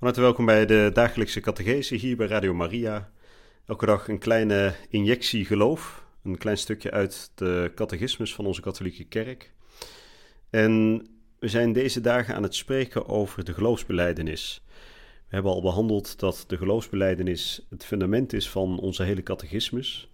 Van harte welkom bij de dagelijkse catechese hier bij Radio Maria. Elke dag een kleine injectie geloof, een klein stukje uit de catechismus van onze katholieke kerk. En we zijn deze dagen aan het spreken over de geloofsbeleidenis. We hebben al behandeld dat de geloofsbeleidenis het fundament is van onze hele catechismus.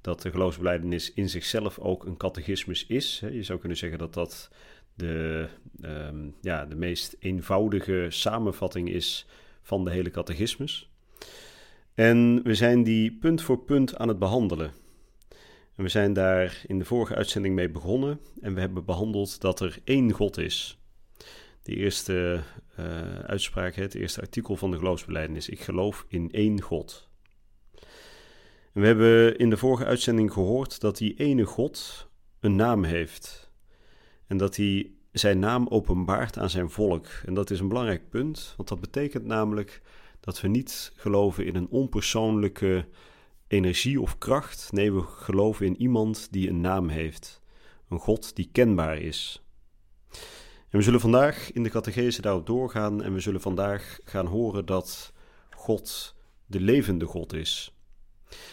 Dat de geloofsbeleidenis in zichzelf ook een catechismus is. Je zou kunnen zeggen dat dat de, um, ja, de meest eenvoudige samenvatting is van de hele catechismus. En we zijn die punt voor punt aan het behandelen. En we zijn daar in de vorige uitzending mee begonnen en we hebben behandeld dat er één God is. De eerste uh, uitspraak, het eerste artikel van de geloofsbelijdenis. Ik geloof in één God. We hebben in de vorige uitzending gehoord dat die ene God een naam heeft. En dat hij zijn naam openbaart aan zijn volk. En dat is een belangrijk punt, want dat betekent namelijk dat we niet geloven in een onpersoonlijke energie of kracht. Nee, we geloven in iemand die een naam heeft. Een God die kenbaar is. En we zullen vandaag in de catechese daarop doorgaan en we zullen vandaag gaan horen dat God de levende God is.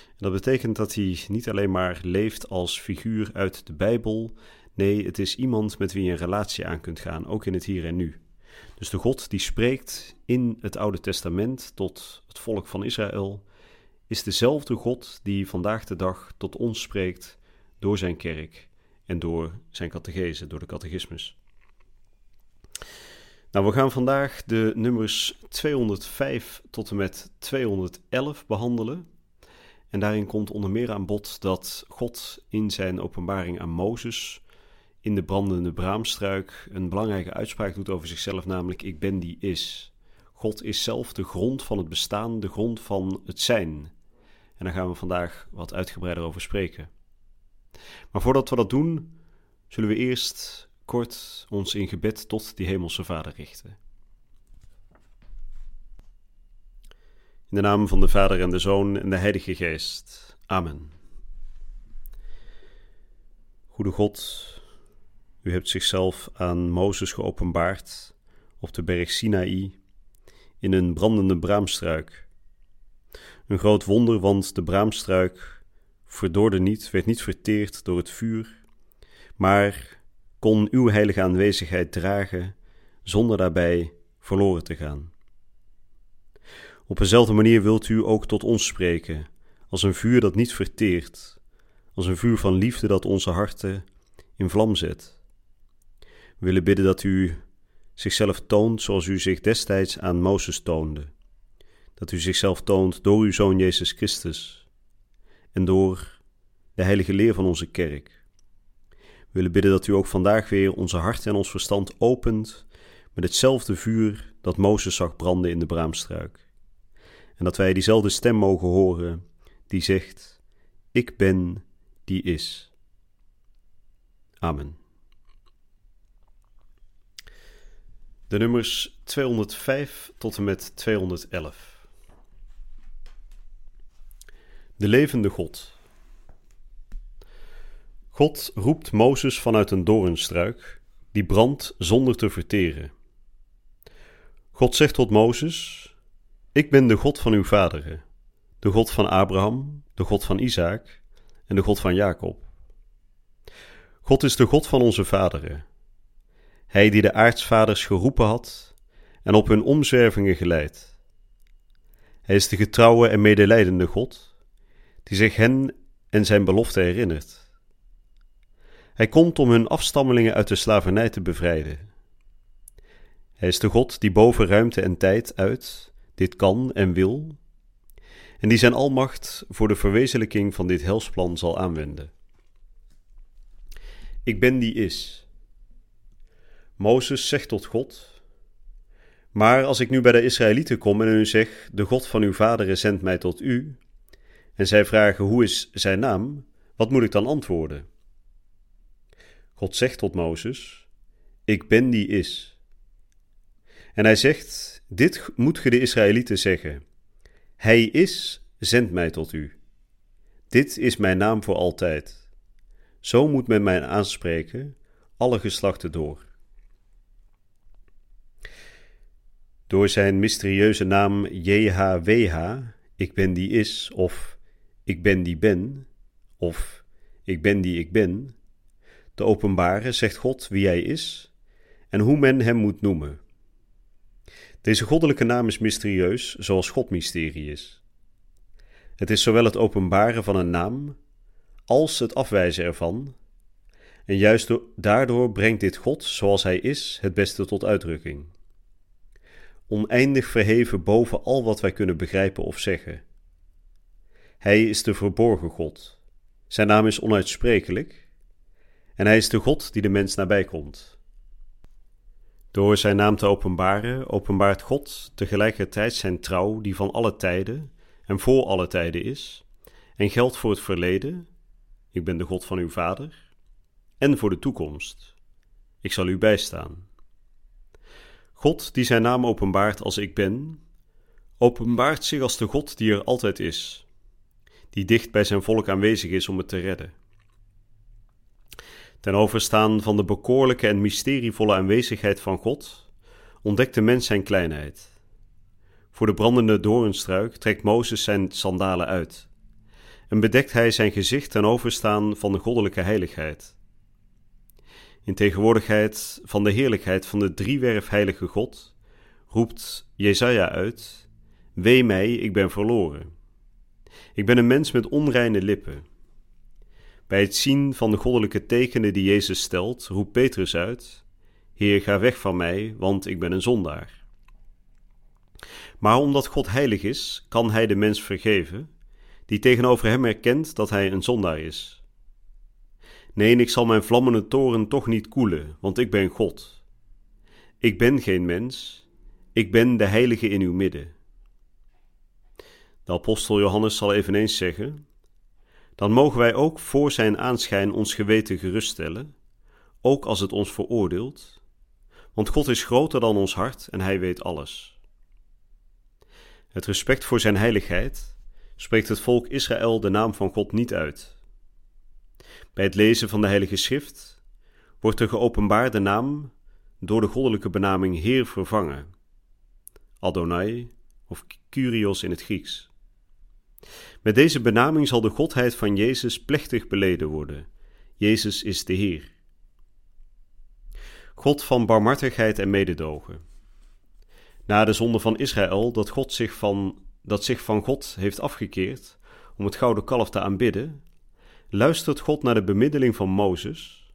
En dat betekent dat hij niet alleen maar leeft als figuur uit de Bijbel Nee, het is iemand met wie je een relatie aan kunt gaan, ook in het hier en nu. Dus de God die spreekt in het Oude Testament tot het volk van Israël, is dezelfde God die vandaag de dag tot ons spreekt door zijn kerk en door zijn catechese, door de catechismus. Nou, we gaan vandaag de nummers 205 tot en met 211 behandelen. En daarin komt onder meer aan bod dat God in zijn openbaring aan Mozes in de brandende braamstruik een belangrijke uitspraak doet over zichzelf, namelijk ik ben die is. God is zelf de grond van het bestaan, de grond van het zijn. En daar gaan we vandaag wat uitgebreider over spreken. Maar voordat we dat doen, zullen we eerst kort ons in gebed tot die Hemelse Vader richten. In de naam van de Vader en de Zoon en de Heilige Geest. Amen. Goede God, u hebt zichzelf aan Mozes geopenbaard op de berg Sinaï in een brandende braamstruik. Een groot wonder, want de braamstruik verdorde niet, werd niet verteerd door het vuur, maar kon uw heilige aanwezigheid dragen zonder daarbij verloren te gaan. Op dezelfde manier wilt u ook tot ons spreken, als een vuur dat niet verteert, als een vuur van liefde dat onze harten in vlam zet. We willen bidden dat u zichzelf toont zoals u zich destijds aan Mozes toonde. Dat u zichzelf toont door uw Zoon Jezus Christus en door de heilige leer van onze kerk. We willen bidden dat u ook vandaag weer onze hart en ons verstand opent met hetzelfde vuur dat Mozes zag branden in de braamstruik. En dat wij diezelfde stem mogen horen die zegt: Ik ben die is. Amen. De nummers 205 tot en met 211. De levende God. God roept Mozes vanuit een doornstruik, die brandt zonder te verteren. God zegt tot Mozes: Ik ben de God van uw vaderen, de God van Abraham, de God van Isaac en de God van Jacob. God is de God van onze vaderen hij die de aartsvaders geroepen had en op hun omzwervingen geleid. Hij is de getrouwe en medelijdende God, die zich hen en zijn belofte herinnert. Hij komt om hun afstammelingen uit de slavernij te bevrijden. Hij is de God die boven ruimte en tijd uit dit kan en wil, en die zijn almacht voor de verwezenlijking van dit helsplan zal aanwenden. Ik ben die is Mozes zegt tot God: Maar als ik nu bij de Israëlieten kom en u zeg: De God van uw vaderen zendt mij tot u, en zij vragen: Hoe is zijn naam? Wat moet ik dan antwoorden? God zegt tot Mozes: Ik ben die is. En hij zegt: Dit moet ge de Israëlieten zeggen: Hij is, zendt mij tot u. Dit is mijn naam voor altijd. Zo moet men mij aanspreken, alle geslachten door. Door zijn mysterieuze naam JHWH, ik ben die is, of ik ben die ben, of ik ben die ik ben, te openbaren zegt God wie hij is en hoe men hem moet noemen. Deze goddelijke naam is mysterieus, zoals God mysterie is. Het is zowel het openbaren van een naam als het afwijzen ervan, en juist daardoor brengt dit God, zoals hij is, het beste tot uitdrukking. Oneindig verheven boven al wat wij kunnen begrijpen of zeggen. Hij is de verborgen God. Zijn naam is onuitsprekelijk, en hij is de God die de mens nabij komt. Door zijn naam te openbaren, openbaart God tegelijkertijd zijn trouw die van alle tijden en voor alle tijden is, en geldt voor het verleden, ik ben de God van uw vader, en voor de toekomst, ik zal u bijstaan. God die zijn naam openbaart als ik ben, openbaart zich als de God die er altijd is, die dicht bij zijn volk aanwezig is om het te redden. Ten overstaan van de bekoorlijke en mysterievolle aanwezigheid van God, ontdekt de mens zijn kleinheid. Voor de brandende doornstruik trekt Mozes zijn sandalen uit en bedekt hij zijn gezicht ten overstaan van de goddelijke heiligheid. In tegenwoordigheid van de heerlijkheid van de driewerf heilige God roept Jezaja uit: Wee mij, ik ben verloren. Ik ben een mens met onreine lippen. Bij het zien van de goddelijke tekenen die Jezus stelt, roept Petrus uit: Heer, ga weg van mij, want ik ben een zondaar. Maar omdat God heilig is, kan hij de mens vergeven, die tegenover hem erkent dat hij een zondaar is. Nee, ik zal mijn vlammende toren toch niet koelen, want ik ben God. Ik ben geen mens, ik ben de heilige in uw midden. De apostel Johannes zal eveneens zeggen: Dan mogen wij ook voor zijn aanschijn ons geweten geruststellen, ook als het ons veroordeelt, want God is groter dan ons hart en hij weet alles. Het respect voor zijn heiligheid spreekt het volk Israël de naam van God niet uit. Bij het lezen van de Heilige Schrift wordt de geopenbaarde naam door de goddelijke benaming Heer vervangen, Adonai of Kyrios in het Grieks. Met deze benaming zal de godheid van Jezus plechtig beleden worden. Jezus is de Heer. God van barmhartigheid en mededogen na de zonde van Israël, dat, God zich van, dat zich van God heeft afgekeerd om het gouden kalf te aanbidden, luistert God naar de bemiddeling van Mozes.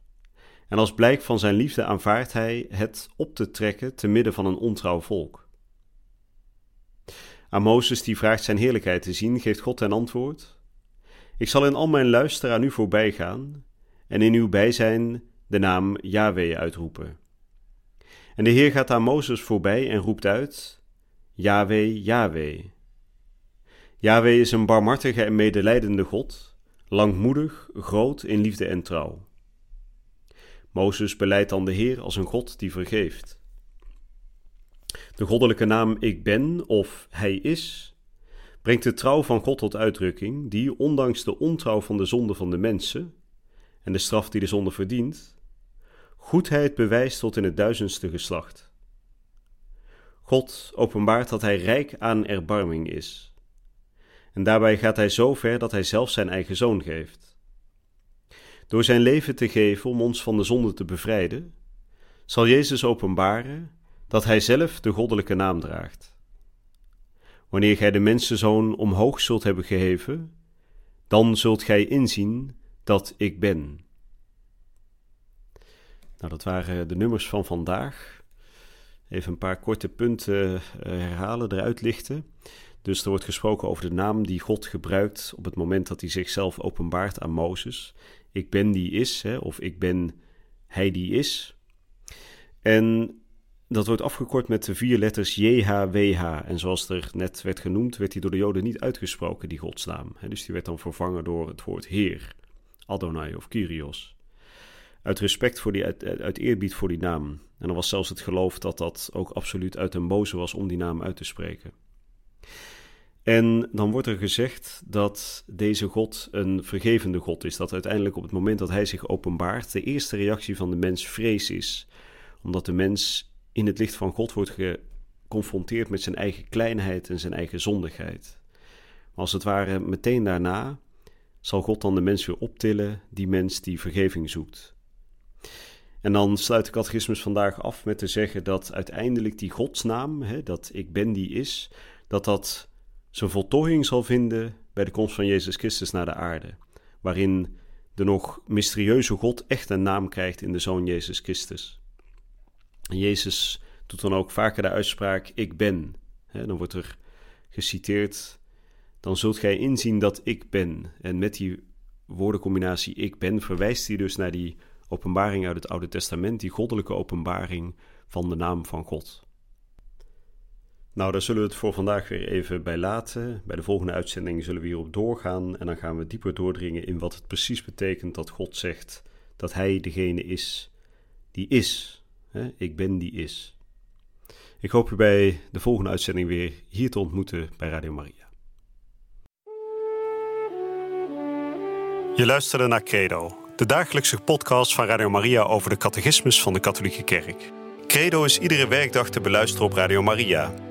En als blijk van zijn liefde aanvaardt hij het op te trekken te midden van een ontrouw volk. Aan Mozes die vraagt zijn heerlijkheid te zien, geeft God ten antwoord: Ik zal in al mijn luister aan u voorbij gaan en in uw bijzijn de naam Yahweh uitroepen. En de Heer gaat aan Mozes voorbij en roept uit: Yahweh, Yahweh. Yahweh is een barmhartige en medelijdende God, langmoedig, groot in liefde en trouw. Mozes beleidt dan de Heer als een God die vergeeft. De goddelijke naam Ik Ben of Hij is brengt de trouw van God tot uitdrukking, die, ondanks de ontrouw van de zonde van de mensen en de straf die de zonde verdient, goedheid bewijst tot in het duizendste geslacht. God openbaart dat hij rijk aan erbarming is. En daarbij gaat hij zo ver dat hij zelf zijn eigen zoon geeft. Door zijn leven te geven om ons van de zonde te bevrijden, zal Jezus openbaren dat hij zelf de goddelijke naam draagt. Wanneer gij de mensenzoon omhoog zult hebben geheven, dan zult gij inzien dat ik ben. Nou, dat waren de nummers van vandaag. Even een paar korte punten eh, herhalen, eruit lichten. Dus er wordt gesproken over de naam die God gebruikt op het moment dat hij zichzelf openbaart aan Mozes. Ik ben die is, hè, of ik ben hij die is. En dat wordt afgekort met de vier letters JHWH. En zoals er net werd genoemd, werd die door de Joden niet uitgesproken, die godsnaam. Dus die werd dan vervangen door het woord Heer, Adonai of Kyrios. Uit respect voor die, uit, uit eerbied voor die naam. En er was zelfs het geloof dat dat ook absoluut uit een boze was om die naam uit te spreken. En dan wordt er gezegd dat deze God een vergevende God is. Dat uiteindelijk op het moment dat hij zich openbaart, de eerste reactie van de mens vrees is. Omdat de mens in het licht van God wordt geconfronteerd met zijn eigen kleinheid en zijn eigen zondigheid. Maar als het ware meteen daarna zal God dan de mens weer optillen, die mens die vergeving zoekt. En dan sluit de catechismus vandaag af met te zeggen dat uiteindelijk die godsnaam, hè, dat ik ben die is, dat dat zijn voltooiing zal vinden bij de komst van Jezus Christus naar de aarde, waarin de nog mysterieuze God echt een naam krijgt in de Zoon Jezus Christus. En Jezus doet dan ook vaker de uitspraak: Ik ben. dan wordt er geciteerd: Dan zult gij inzien dat ik ben. En met die woordencombinatie ik ben verwijst hij dus naar die openbaring uit het Oude Testament, die goddelijke openbaring van de naam van God. Nou, daar zullen we het voor vandaag weer even bij laten. Bij de volgende uitzending zullen we hierop doorgaan en dan gaan we dieper doordringen in wat het precies betekent dat God zegt dat Hij degene is die is. Ik ben die is. Ik hoop u bij de volgende uitzending weer hier te ontmoeten bij Radio Maria. Je luisterde naar Credo, de dagelijkse podcast van Radio Maria over de catechismus van de Katholieke Kerk. Credo is iedere werkdag te beluisteren op Radio Maria.